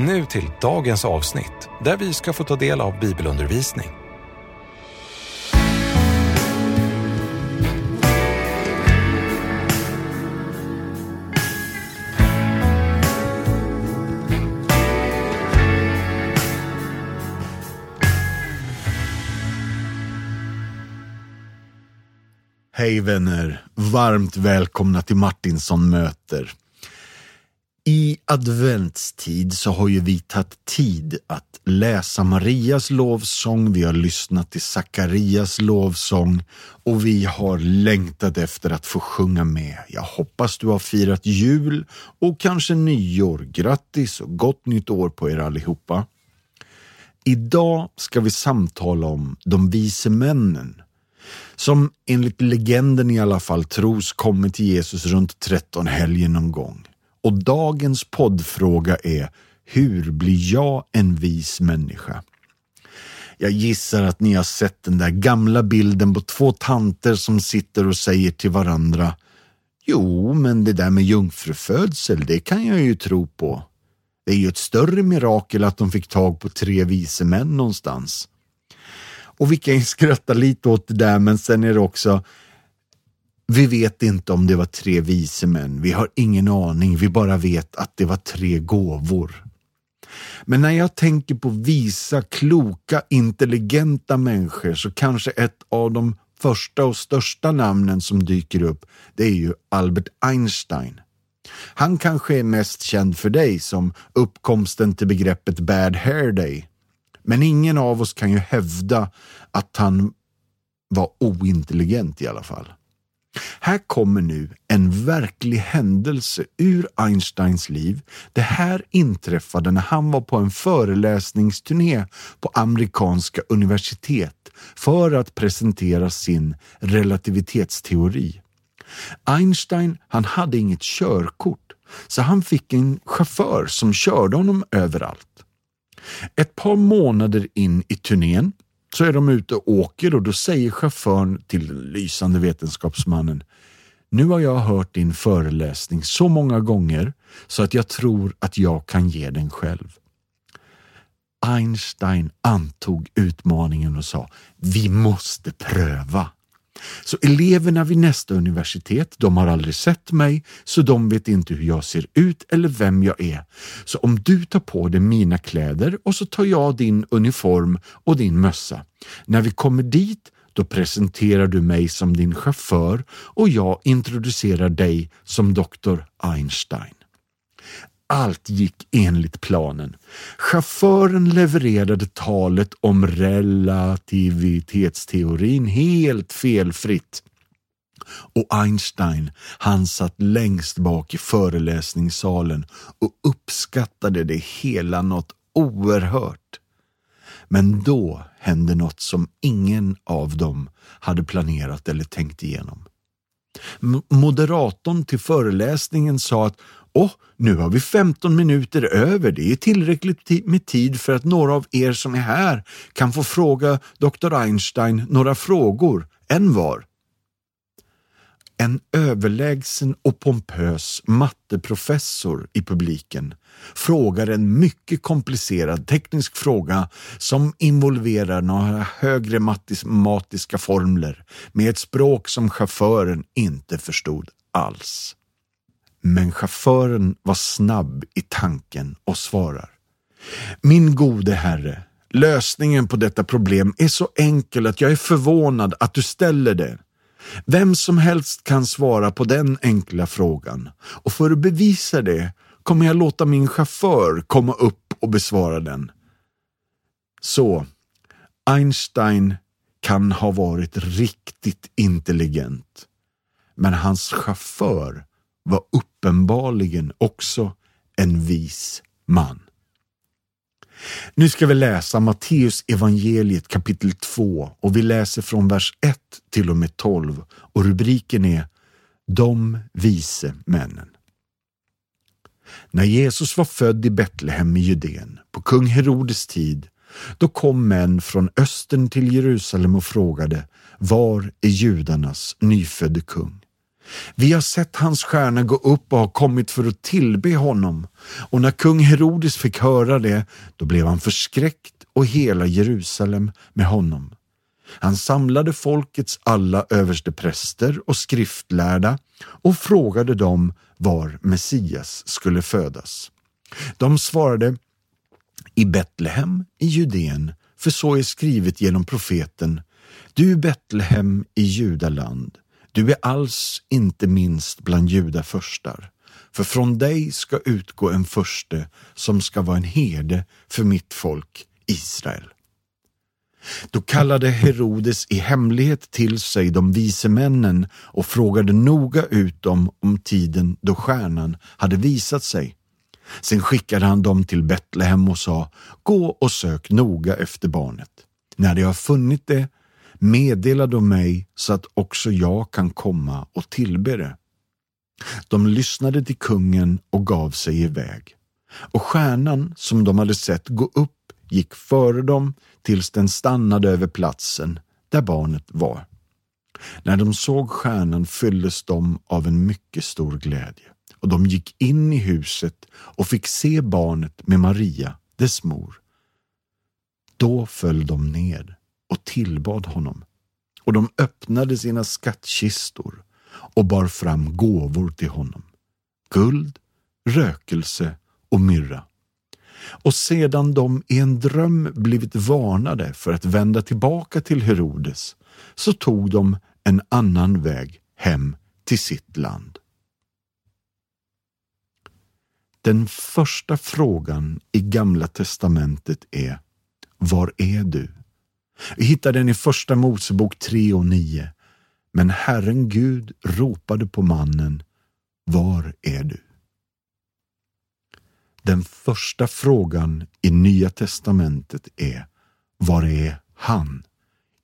Nu till dagens avsnitt där vi ska få ta del av bibelundervisning. Hej vänner! Varmt välkomna till Martinsson möter. I adventstid så har ju vi tagit tid att läsa Marias lovsång, vi har lyssnat till Sakarias lovsång och vi har längtat efter att få sjunga med. Jag hoppas du har firat jul och kanske nyår. Grattis och gott nytt år på er allihopa. Idag ska vi samtala om de vise männen som enligt legenden i alla fall tros kommit till Jesus runt 13 helgen någon gång. Och dagens poddfråga är Hur blir jag en vis människa? Jag gissar att ni har sett den där gamla bilden på två tanter som sitter och säger till varandra Jo, men det där med jungfrufödsel, det kan jag ju tro på. Det är ju ett större mirakel att de fick tag på tre vise män någonstans. Och vi kan ju skratta lite åt det där, men sen är det också vi vet inte om det var tre vise män. Vi har ingen aning. Vi bara vet att det var tre gåvor. Men när jag tänker på visa, kloka, intelligenta människor så kanske ett av de första och största namnen som dyker upp, det är ju Albert Einstein. Han kanske är mest känd för dig som uppkomsten till begreppet Bad Hair Day. Men ingen av oss kan ju hävda att han var ointelligent i alla fall. Här kommer nu en verklig händelse ur Einsteins liv. Det här inträffade när han var på en föreläsningsturné på amerikanska universitet för att presentera sin relativitetsteori. Einstein han hade inget körkort så han fick en chaufför som körde honom överallt. Ett par månader in i turnén så är de ute och åker och då säger chauffören till den lysande vetenskapsmannen nu har jag hört din föreläsning så många gånger så att jag tror att jag kan ge den själv. Einstein antog utmaningen och sa vi måste pröva. Så eleverna vid nästa universitet, de har aldrig sett mig, så de vet inte hur jag ser ut eller vem jag är. Så om du tar på dig mina kläder och så tar jag din uniform och din mössa. När vi kommer dit då presenterar du mig som din chaufför och jag introducerar dig som doktor Einstein. Allt gick enligt planen. Chauffören levererade talet om relativitetsteorin helt felfritt. Och Einstein, han satt längst bak i föreläsningssalen och uppskattade det hela något oerhört. Men då hände något som ingen av dem hade planerat eller tänkt igenom. Moderatorn till föreläsningen sa att Åh, nu har vi 15 minuter över. Det är tillräckligt med tid för att några av er som är här kan få fråga Dr. Einstein några frågor, en var. En överlägsen och pompös matteprofessor i publiken frågar en mycket komplicerad teknisk fråga som involverar några högre matematiska formler med ett språk som chauffören inte förstod alls. Men chauffören var snabb i tanken och svarar. Min gode herre, lösningen på detta problem är så enkel att jag är förvånad att du ställer det. Vem som helst kan svara på den enkla frågan och för att bevisa det kommer jag låta min chaufför komma upp och besvara den. Så, Einstein kan ha varit riktigt intelligent. Men hans chaufför var uppenbarligen också en vis man. Nu ska vi läsa Matteus evangeliet kapitel 2 och vi läser från vers 1 till och med 12 och rubriken är De vise männen. När Jesus var född i Betlehem i Judeen på kung Herodes tid, då kom män från östern till Jerusalem och frågade Var är judarnas nyfödde kung? Vi har sett hans stjärna gå upp och har kommit för att tillbe honom. Och när kung Herodes fick höra det, då blev han förskräckt och hela Jerusalem med honom. Han samlade folkets alla överstepräster och skriftlärda och frågade dem var Messias skulle födas. De svarade i Betlehem i Judeen, för så är skrivet genom profeten Du Betlehem i Judaland, du är alls inte minst bland judafurstar, för från dig ska utgå en förste som ska vara en herde för mitt folk Israel. Då kallade Herodes i hemlighet till sig de vise männen och frågade noga ut dem om tiden då stjärnan hade visat sig. Sen skickade han dem till Betlehem och sa, gå och sök noga efter barnet. När de har funnit det, meddela då mig så att också jag kan komma och tillbe det. De lyssnade till kungen och gav sig iväg. Och stjärnan som de hade sett gå upp gick före dem tills den stannade över platsen där barnet var. När de såg stjärnan fylldes de av en mycket stor glädje och de gick in i huset och fick se barnet med Maria, dess mor. Då föll de ned och tillbad honom och de öppnade sina skattkistor och bar fram gåvor till honom. Guld, rökelse och myrra. Och sedan de i en dröm blivit varnade för att vända tillbaka till Herodes så tog de en annan väg hem till sitt land. Den första frågan i Gamla testamentet är Var är du? Vi hittar den i Första Mosebok 3 och 9. Men Herren Gud ropade på mannen Var är du? Den första frågan i Nya testamentet är Var är han?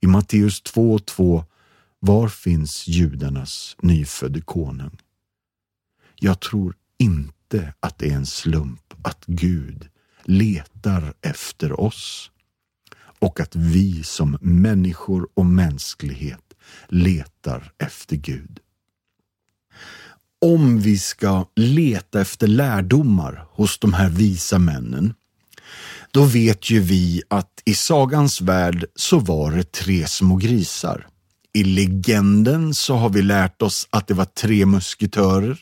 I Matteus 2 och 2 Var finns judarnas nyfödde konung? Jag tror inte att det är en slump att Gud letar efter oss och att vi som människor och mänsklighet letar efter Gud. Om vi ska leta efter lärdomar hos de här visa männen, då vet ju vi att i sagans värld så var det tre små grisar. I legenden så har vi lärt oss att det var tre musketörer.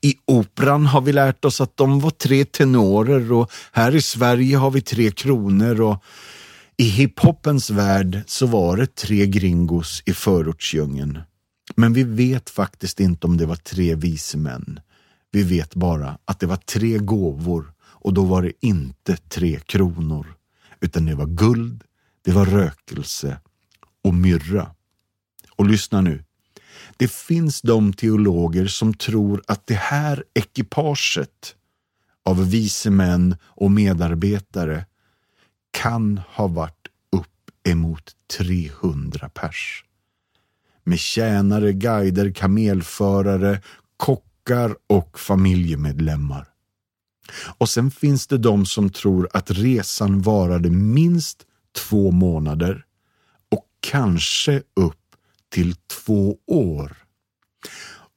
I operan har vi lärt oss att de var tre tenorer och här i Sverige har vi tre kronor och i hiphopens värld så var det tre gringos i förortsdjungeln. Men vi vet faktiskt inte om det var tre vise män. Vi vet bara att det var tre gåvor och då var det inte tre kronor, utan det var guld, det var rökelse och myrra. Och lyssna nu. Det finns de teologer som tror att det här ekipaget av vise män och medarbetare kan ha varit upp emot 300 pers. Med tjänare, guider, kamelförare, kockar och familjemedlemmar. Och sen finns det de som tror att resan varade minst två månader och kanske upp till två år.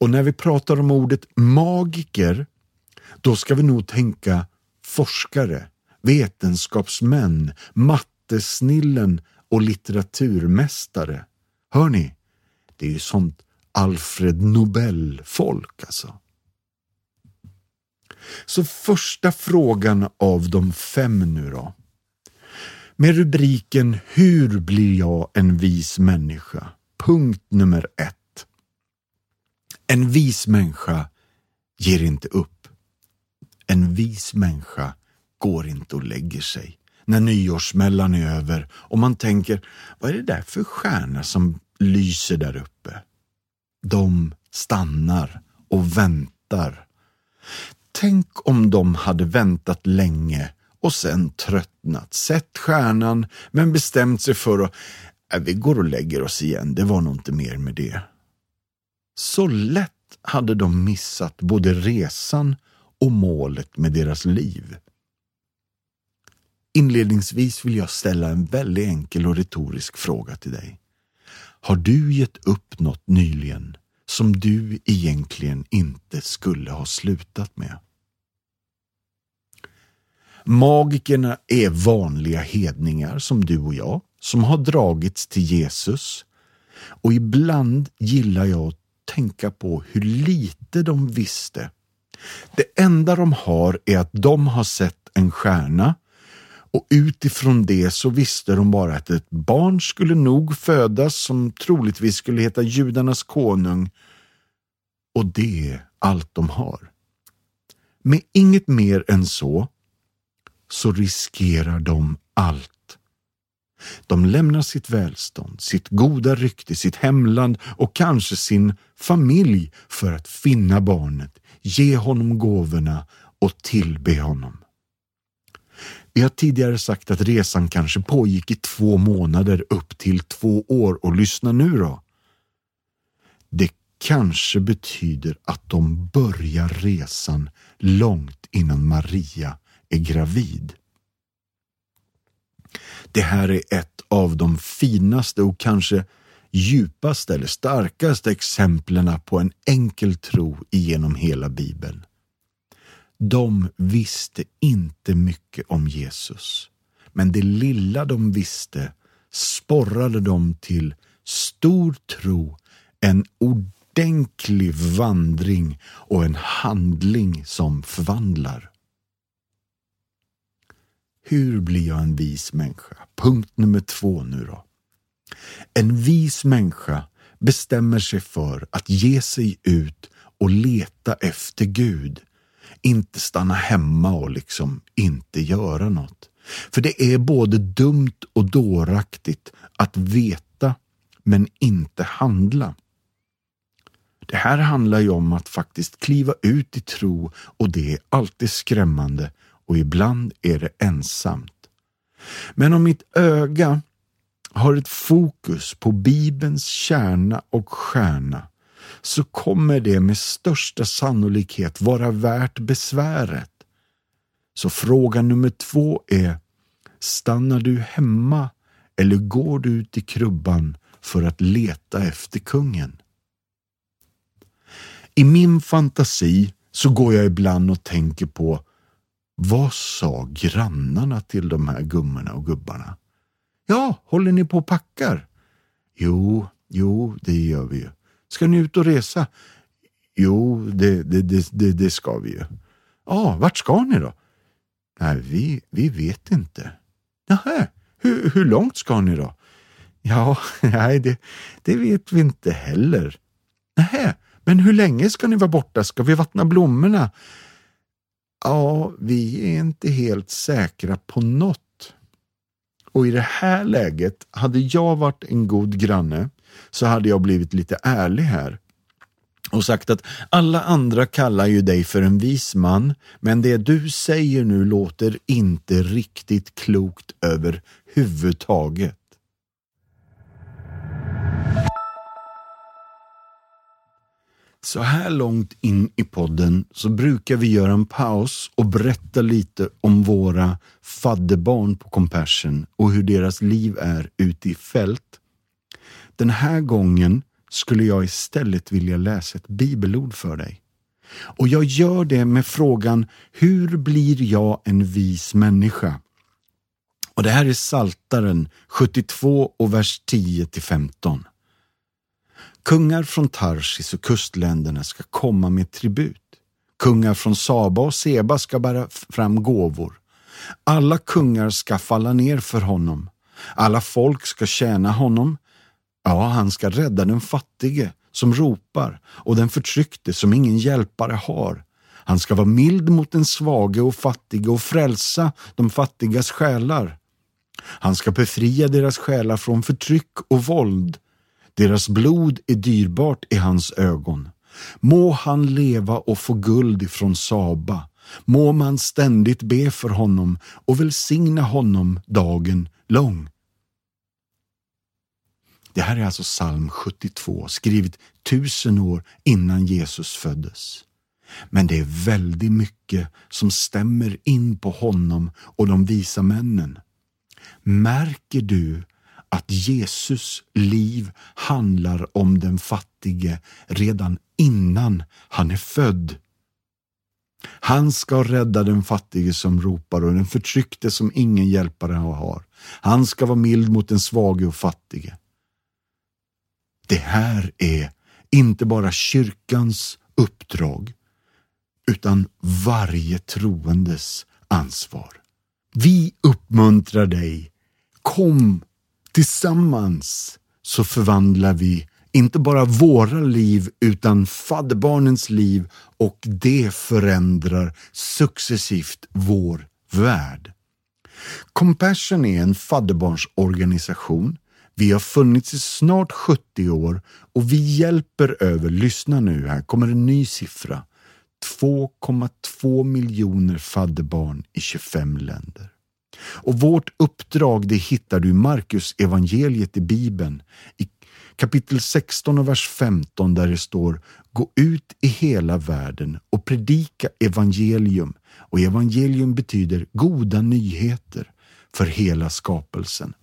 Och när vi pratar om ordet magiker, då ska vi nog tänka forskare, vetenskapsmän, mattesnillen och litteraturmästare. Hör ni? Det är ju sånt Alfred Nobel-folk alltså. Så första frågan av de fem nu då. Med rubriken Hur blir jag en vis människa? Punkt nummer ett. En vis människa ger inte upp. En vis människa går inte och lägger sig när nyårssmällan är över och man tänker, vad är det där för stjärna som lyser där uppe? De stannar och väntar. Tänk om de hade väntat länge och sen tröttnat, sett stjärnan men bestämt sig för att äh, vi går och lägger oss igen, det var nog inte mer med det. Så lätt hade de missat både resan och målet med deras liv. Inledningsvis vill jag ställa en väldigt enkel och retorisk fråga till dig. Har du gett upp något nyligen som du egentligen inte skulle ha slutat med? Magikerna är vanliga hedningar som du och jag, som har dragits till Jesus. Och ibland gillar jag att tänka på hur lite de visste. Det enda de har är att de har sett en stjärna och utifrån det så visste de bara att ett barn skulle nog födas som troligtvis skulle heta judarnas konung och det är allt de har. Med inget mer än så så riskerar de allt. De lämnar sitt välstånd, sitt goda rykte, sitt hemland och kanske sin familj för att finna barnet, ge honom gåvorna och tillbe honom. Vi har tidigare sagt att resan kanske pågick i två månader upp till två år och lyssna nu då. Det kanske betyder att de börjar resan långt innan Maria är gravid. Det här är ett av de finaste och kanske djupaste eller starkaste exemplen på en enkel tro genom hela Bibeln. De visste inte mycket om Jesus, men det lilla de visste sporrade dem till stor tro, en ordentlig vandring och en handling som förvandlar. Hur blir jag en vis människa? Punkt nummer två nu då. En vis människa bestämmer sig för att ge sig ut och leta efter Gud. Inte stanna hemma och liksom inte göra något. För det är både dumt och dåraktigt att veta men inte handla. Det här handlar ju om att faktiskt kliva ut i tro och det är alltid skrämmande och ibland är det ensamt. Men om mitt öga har ett fokus på Bibelns kärna och stjärna så kommer det med största sannolikhet vara värt besväret. Så fråga nummer två är, stannar du hemma eller går du ut i krubban för att leta efter kungen? I min fantasi så går jag ibland och tänker på vad sa grannarna till de här gummorna och gubbarna? Ja, håller ni på och packar? Jo, jo, det gör vi ju. Ska ni ut och resa? Jo, det, det, det, det, det ska vi ju. Ja, vart ska ni då? Nej, vi, vi vet inte. Nähä, hur, hur långt ska ni då? Ja, nej, det, det vet vi inte heller. Nähä, men hur länge ska ni vara borta? Ska vi vattna blommorna? Ja, vi är inte helt säkra på något. Och i det här läget, hade jag varit en god granne så hade jag blivit lite ärlig här och sagt att alla andra kallar ju dig för en vis man, men det du säger nu låter inte riktigt klokt överhuvudtaget. Så här långt in i podden så brukar vi göra en paus och berätta lite om våra fadderbarn på Compassion och hur deras liv är ute i fält. Den här gången skulle jag istället vilja läsa ett bibelord för dig. Och jag gör det med frågan Hur blir jag en vis människa? Och Det här är Saltaren 72 och vers 10 till 15. Kungar från Tarsis och kustländerna ska komma med tribut. Kungar från Saba och Seba ska bära fram gåvor. Alla kungar ska falla ner för honom. Alla folk ska tjäna honom. Ja, han ska rädda den fattige som ropar och den förtryckte som ingen hjälpare har. Han ska vara mild mot den svage och fattige och frälsa de fattigas själar. Han ska befria deras själar från förtryck och våld deras blod är dyrbart i hans ögon. Må han leva och få guld ifrån Saba. må man ständigt be för honom och välsigna honom dagen lång. Det här är alltså psalm 72, skrivet tusen år innan Jesus föddes. Men det är väldigt mycket som stämmer in på honom och de visa männen. Märker du att Jesus liv handlar om den fattige redan innan han är född? Han ska rädda den fattige som ropar och den förtryckte som ingen hjälpare har. Han ska vara mild mot den svage och fattige. Det här är inte bara kyrkans uppdrag utan varje troendes ansvar. Vi uppmuntrar dig. Kom tillsammans så förvandlar vi inte bara våra liv utan fadderbarnens liv och det förändrar successivt vår värld. Compassion är en fadderbarnsorganisation. Vi har funnits i snart 70 år och vi hjälper över, lyssna nu, här kommer en ny siffra, 2,2 miljoner fadderbarn i 25 länder. Och vårt uppdrag det hittar du i Markus evangeliet i Bibeln i kapitel 16 och vers 15 där det står Gå ut i hela världen och predika evangelium. Och evangelium betyder goda nyheter för hela skapelsen.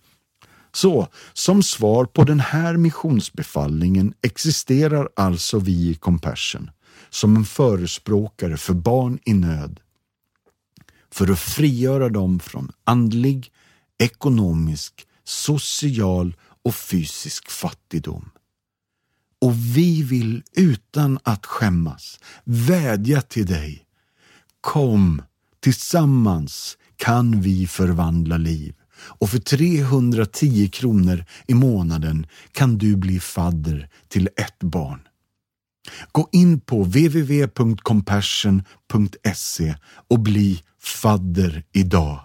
Så som svar på den här missionsbefallningen existerar alltså vi i Compassion som en förespråkare för barn i nöd för att frigöra dem från andlig, ekonomisk, social och fysisk fattigdom. Och vi vill utan att skämmas vädja till dig. Kom, tillsammans kan vi förvandla liv. Och för 310 kronor i månaden kan du bli fadder till ett barn. Gå in på www.compassion.se och bli fadder idag.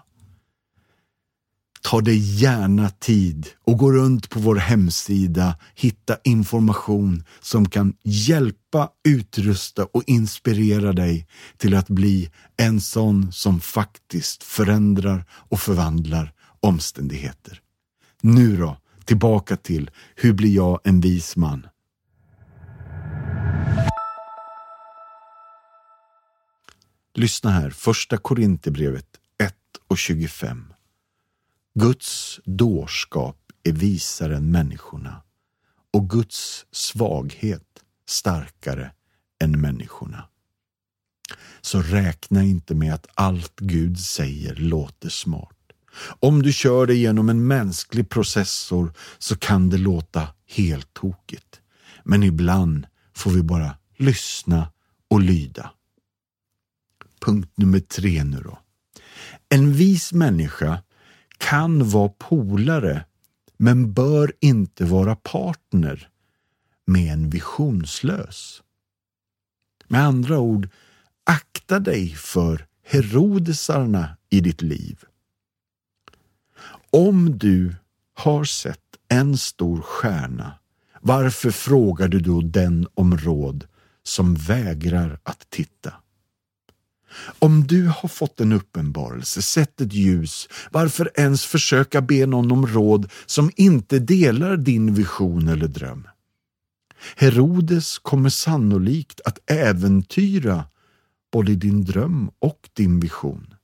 Ta dig gärna tid och gå runt på vår hemsida, hitta information som kan hjälpa, utrusta och inspirera dig till att bli en sån som faktiskt förändrar och förvandlar omständigheter. Nu då, tillbaka till Hur blir jag en vis man? Lyssna här, första Korinthierbrevet 1 och 25. Guds dårskap är visare än människorna och Guds svaghet starkare än människorna. Så räkna inte med att allt Gud säger låter smart. Om du kör det genom en mänsklig processor så kan det låta helt tokigt. Men ibland får vi bara lyssna och lyda. Punkt nummer tre nu då. En vis människa kan vara polare men bör inte vara partner med en visionslös. Med andra ord, akta dig för Herodesarna i ditt liv. Om du har sett en stor stjärna, varför frågar du då den om råd som vägrar att titta? Om du har fått en uppenbarelse, sett ett ljus, varför ens försöka be någon om råd som inte delar din vision eller dröm? Herodes kommer sannolikt att äventyra både din dröm och din vision.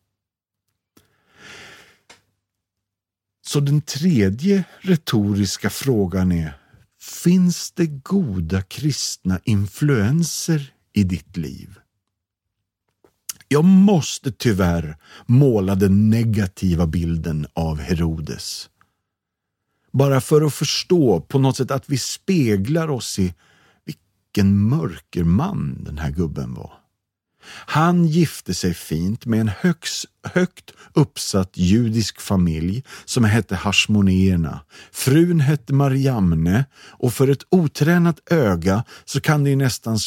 Så den tredje retoriska frågan är, finns det goda kristna influenser i ditt liv? Jag måste tyvärr måla den negativa bilden av Herodes. Bara för att förstå på något sätt att vi speglar oss i vilken mörkerman den här gubben var. Han gifte sig fint med en högst, högt uppsatt judisk familj som hette Hashmoneerna. Frun hette Mariamne och för ett otränat öga så kan det nästan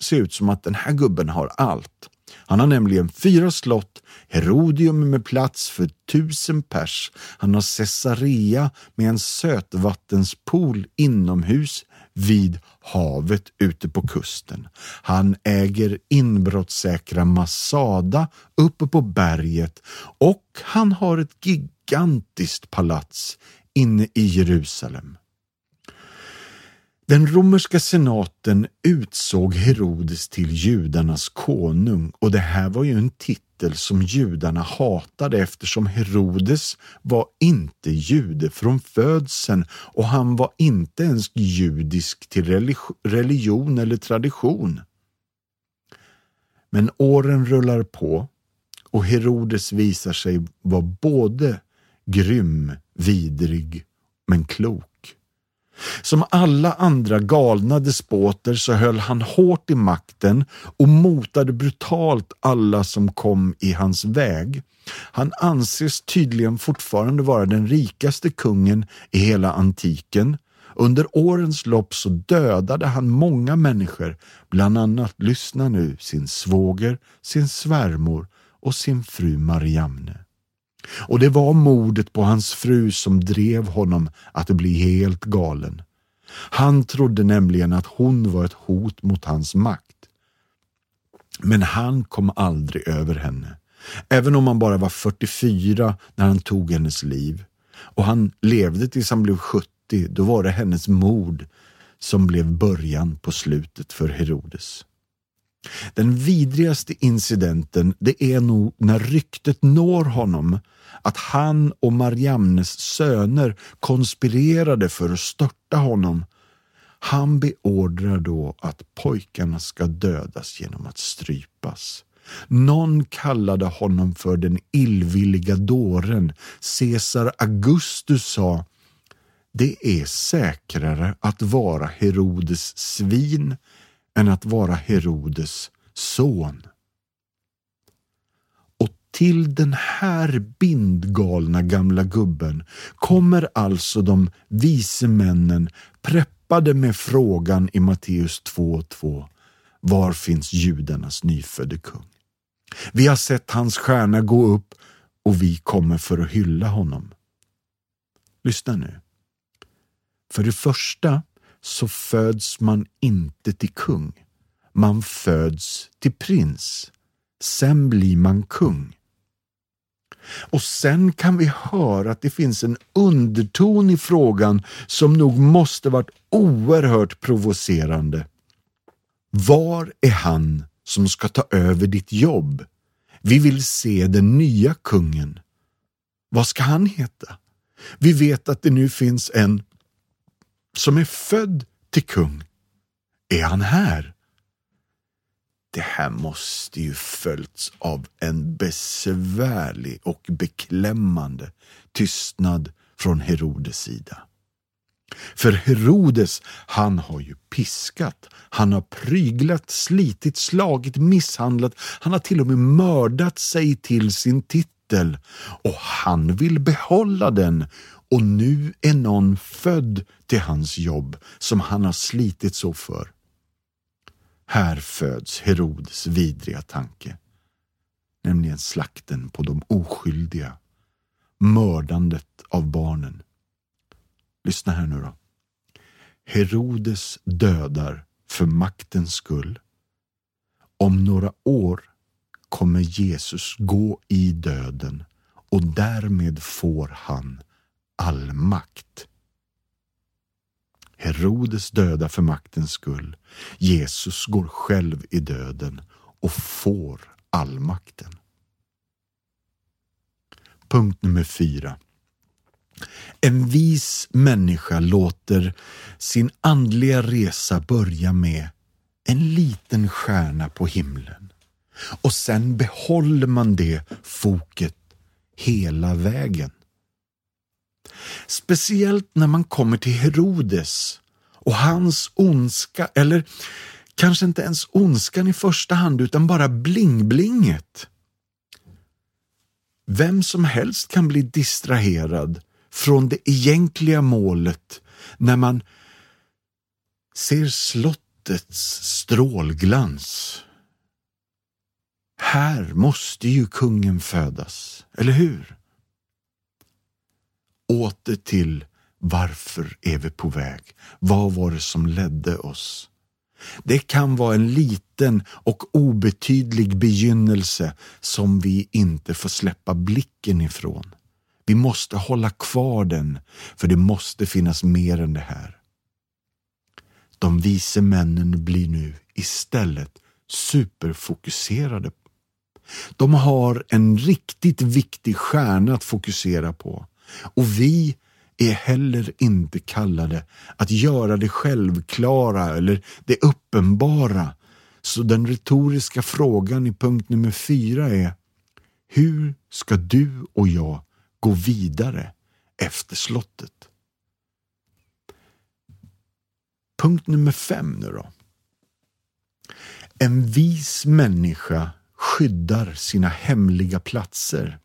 se ut som att den här gubben har allt. Han har nämligen fyra slott, Herodium med plats för tusen pers. Han har Caesarea med en sötvattenspool inomhus vid havet ute på kusten. Han äger inbrottssäkra Masada uppe på berget och han har ett gigantiskt palats inne i Jerusalem. Den romerska senaten utsåg Herodes till judarnas konung och det här var ju en titel som judarna hatade eftersom Herodes var inte jude från födseln och han var inte ens judisk till religion eller tradition. Men åren rullar på och Herodes visar sig vara både grym, vidrig men klok. Som alla andra galna despoter så höll han hårt i makten och motade brutalt alla som kom i hans väg. Han anses tydligen fortfarande vara den rikaste kungen i hela antiken. Under årens lopp så dödade han många människor, bland annat, lyssna nu, sin svåger, sin svärmor och sin fru Mariamne. Och det var mordet på hans fru som drev honom att bli helt galen. Han trodde nämligen att hon var ett hot mot hans makt. Men han kom aldrig över henne. Även om han bara var 44 när han tog hennes liv. Och han levde tills han blev 70, då var det hennes mord som blev början på slutet för Herodes. Den vidrigaste incidenten det är nog när ryktet når honom att han och Mariamnes söner konspirerade för att störta honom. Han beordrar då att pojkarna ska dödas genom att strypas. Någon kallade honom för den illvilliga dåren. Caesar Augustus sa det är säkrare att vara Herodes svin än att vara Herodes son. Och till den här bindgalna gamla gubben kommer alltså de vise männen preppade med frågan i Matteus 2.2 Var finns judarnas nyfödde kung? Vi har sett hans stjärna gå upp och vi kommer för att hylla honom. Lyssna nu. För det första så föds man inte till kung. Man föds till prins. Sen blir man kung. Och sen kan vi höra att det finns en underton i frågan som nog måste varit oerhört provocerande. Var är han som ska ta över ditt jobb? Vi vill se den nya kungen. Vad ska han heta? Vi vet att det nu finns en som är född till kung. Är han här? Det här måste ju följts av en besvärlig och beklämmande tystnad från Herodes sida. För Herodes, han har ju piskat, han har pryglat, slitit, slagit, misshandlat, han har till och med mördat sig till sin titel och han vill behålla den och nu är någon född till hans jobb som han har slitit så för. Här föds Herodes vidriga tanke, nämligen slakten på de oskyldiga, mördandet av barnen. Lyssna här nu då. Herodes dödar för maktens skull. Om några år kommer Jesus gå i döden och därmed får han all makt. Herodes döda för maktens skull. Jesus går själv i döden och får allmakten. Punkt nummer fyra. En vis människa låter sin andliga resa börja med en liten stjärna på himlen och sen behåller man det foket hela vägen. Speciellt när man kommer till Herodes och hans ondska, eller kanske inte ens ondskan i första hand, utan bara blingblinget. Vem som helst kan bli distraherad från det egentliga målet när man ser slottets strålglans. Här måste ju kungen födas, eller hur? Åter till varför är vi på väg? Vad var det som ledde oss? Det kan vara en liten och obetydlig begynnelse som vi inte får släppa blicken ifrån. Vi måste hålla kvar den, för det måste finnas mer än det här. De vise männen blir nu istället superfokuserade. De har en riktigt viktig stjärna att fokusera på och vi är heller inte kallade att göra det självklara eller det uppenbara. Så den retoriska frågan i punkt nummer fyra är Hur ska du och jag gå vidare efter slottet? Punkt nummer fem nu då. En vis människa skyddar sina hemliga platser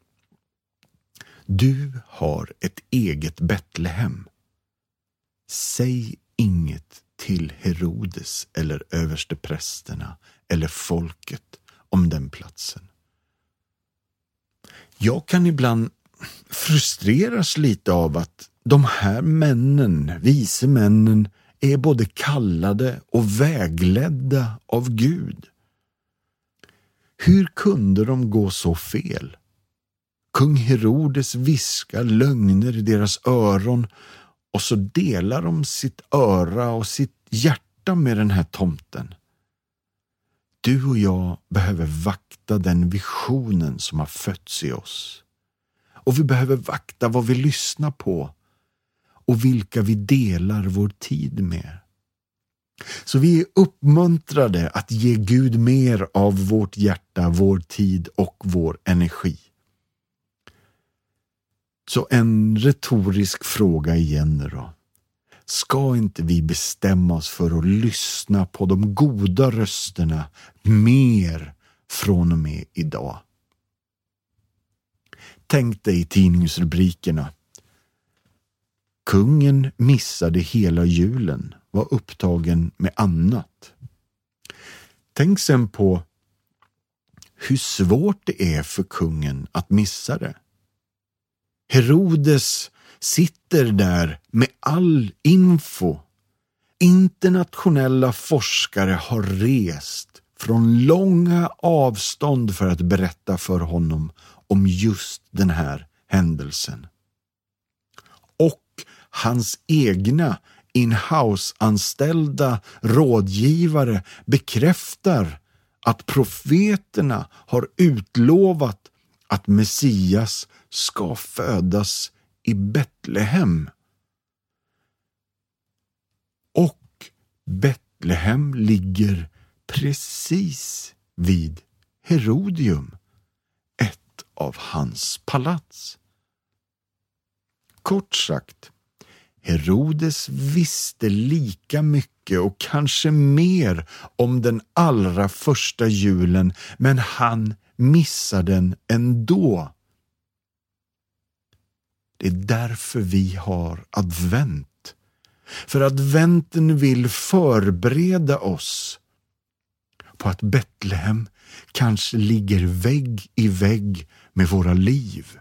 du har ett eget Betlehem. Säg inget till Herodes eller översteprästerna eller folket om den platsen. Jag kan ibland frustreras lite av att de här männen, vise männen, är både kallade och vägledda av Gud. Hur kunde de gå så fel? Kung Herodes viskar lögner i deras öron och så delar de sitt öra och sitt hjärta med den här tomten. Du och jag behöver vakta den visionen som har fötts i oss. Och vi behöver vakta vad vi lyssnar på och vilka vi delar vår tid med. Så vi är uppmuntrade att ge Gud mer av vårt hjärta, vår tid och vår energi. Så en retorisk fråga igen då. Ska inte vi bestämma oss för att lyssna på de goda rösterna mer från och med idag? Tänk dig tidningsrubrikerna. Kungen missade hela julen, var upptagen med annat. Tänk sen på hur svårt det är för kungen att missa det. Herodes sitter där med all info. Internationella forskare har rest från långa avstånd för att berätta för honom om just den här händelsen. Och hans egna in-house-anställda rådgivare bekräftar att profeterna har utlovat att Messias ska födas i Betlehem. Och Betlehem ligger precis vid Herodium, ett av hans palats. Kort sagt, Herodes visste lika mycket och kanske mer om den allra första julen, men han missar den ändå. Det är därför vi har advent. För adventen vill förbereda oss på att Betlehem kanske ligger vägg i vägg med våra liv.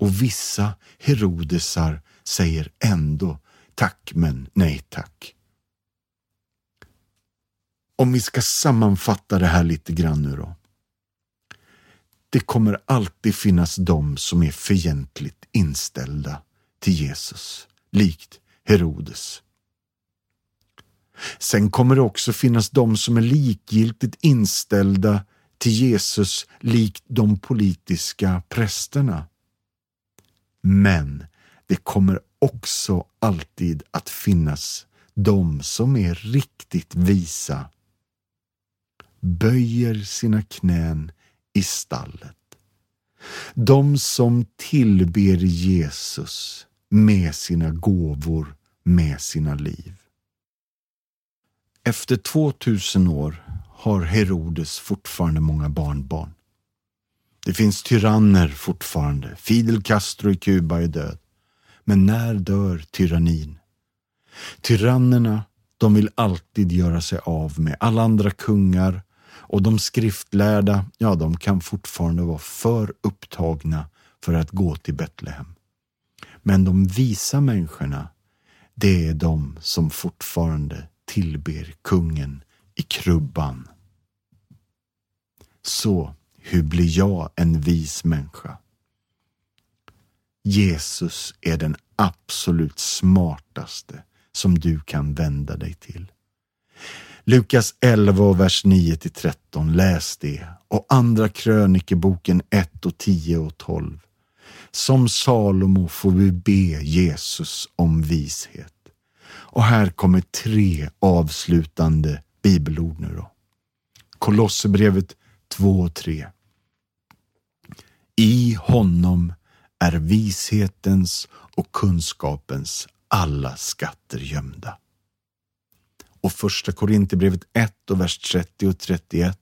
Och vissa Herodesar säger ändå tack men nej tack. Om vi ska sammanfatta det här lite grann nu då. Det kommer alltid finnas de som är fientligt inställda till Jesus, likt Herodes. Sen kommer det också finnas de som är likgiltigt inställda till Jesus likt de politiska prästerna. Men det kommer också alltid att finnas de som är riktigt visa, böjer sina knän i stallet. De som tillber Jesus med sina gåvor, med sina liv. Efter 2000 år har Herodes fortfarande många barnbarn. Det finns tyranner fortfarande. Fidel Castro i Kuba är död. Men när dör tyrannin? Tyrannerna, de vill alltid göra sig av med alla andra kungar och de skriftlärda, ja, de kan fortfarande vara för upptagna för att gå till Betlehem. Men de visa människorna, det är de som fortfarande tillber kungen i krubban. Så, hur blir jag en vis människa? Jesus är den absolut smartaste som du kan vända dig till. Lukas 11 och vers 9 till 13, läs det. Och andra krönikeboken 1 och 10 och 12. Som Salomo får vi be Jesus om vishet. Och här kommer tre avslutande bibelord nu då. Kolosserbrevet 2 och 3. I honom är vishetens och kunskapens alla skatter gömda. Och första Korinthierbrevet 1 och vers 30 och 31.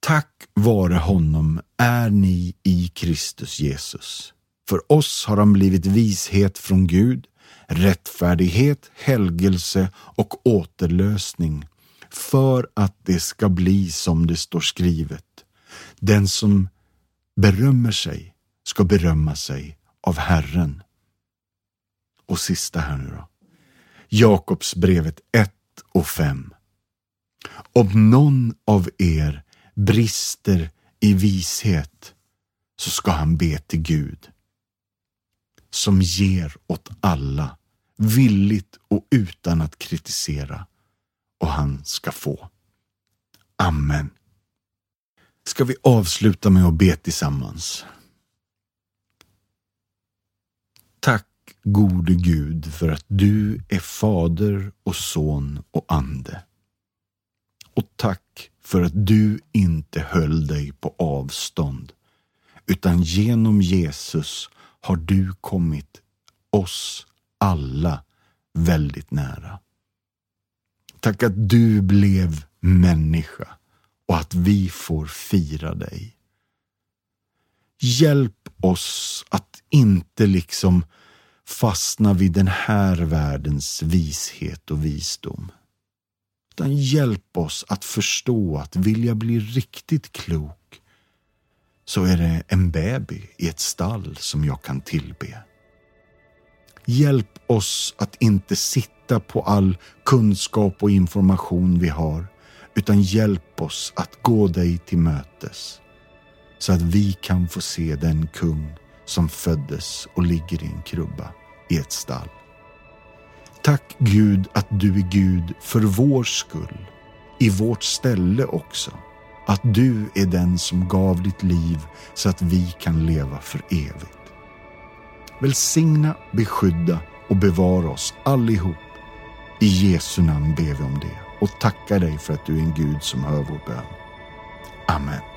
Tack vare honom är ni i Kristus Jesus. För oss har han blivit vishet från Gud, rättfärdighet, helgelse och återlösning för att det ska bli som det står skrivet. Den som berömmer sig ska berömma sig av Herren. Och sista här nu då. Jakobsbrevet 1 och 5. Om någon av er brister i vishet så ska han be till Gud som ger åt alla villigt och utan att kritisera och han ska få. Amen. Ska vi avsluta med att be tillsammans? Tack gode Gud för att du är Fader och Son och Ande. Och tack för att du inte höll dig på avstånd, utan genom Jesus har du kommit oss alla väldigt nära. Tack att du blev människa och att vi får fira dig. Hjälp oss att inte liksom fastna vid den här världens vishet och visdom. Utan hjälp oss att förstå att vilja bli riktigt klok så är det en baby i ett stall som jag kan tillbe. Hjälp oss att inte sitta på all kunskap och information vi har, utan hjälp oss att gå dig till mötes så att vi kan få se den kung som föddes och ligger i en krubba i ett stall. Tack Gud att du är Gud för vår skull, i vårt ställe också. Att du är den som gav ditt liv så att vi kan leva för evigt. Välsigna, beskydda och bevara oss allihop. I Jesu namn ber vi om det och tackar dig för att du är en Gud som hör vår bön. Amen.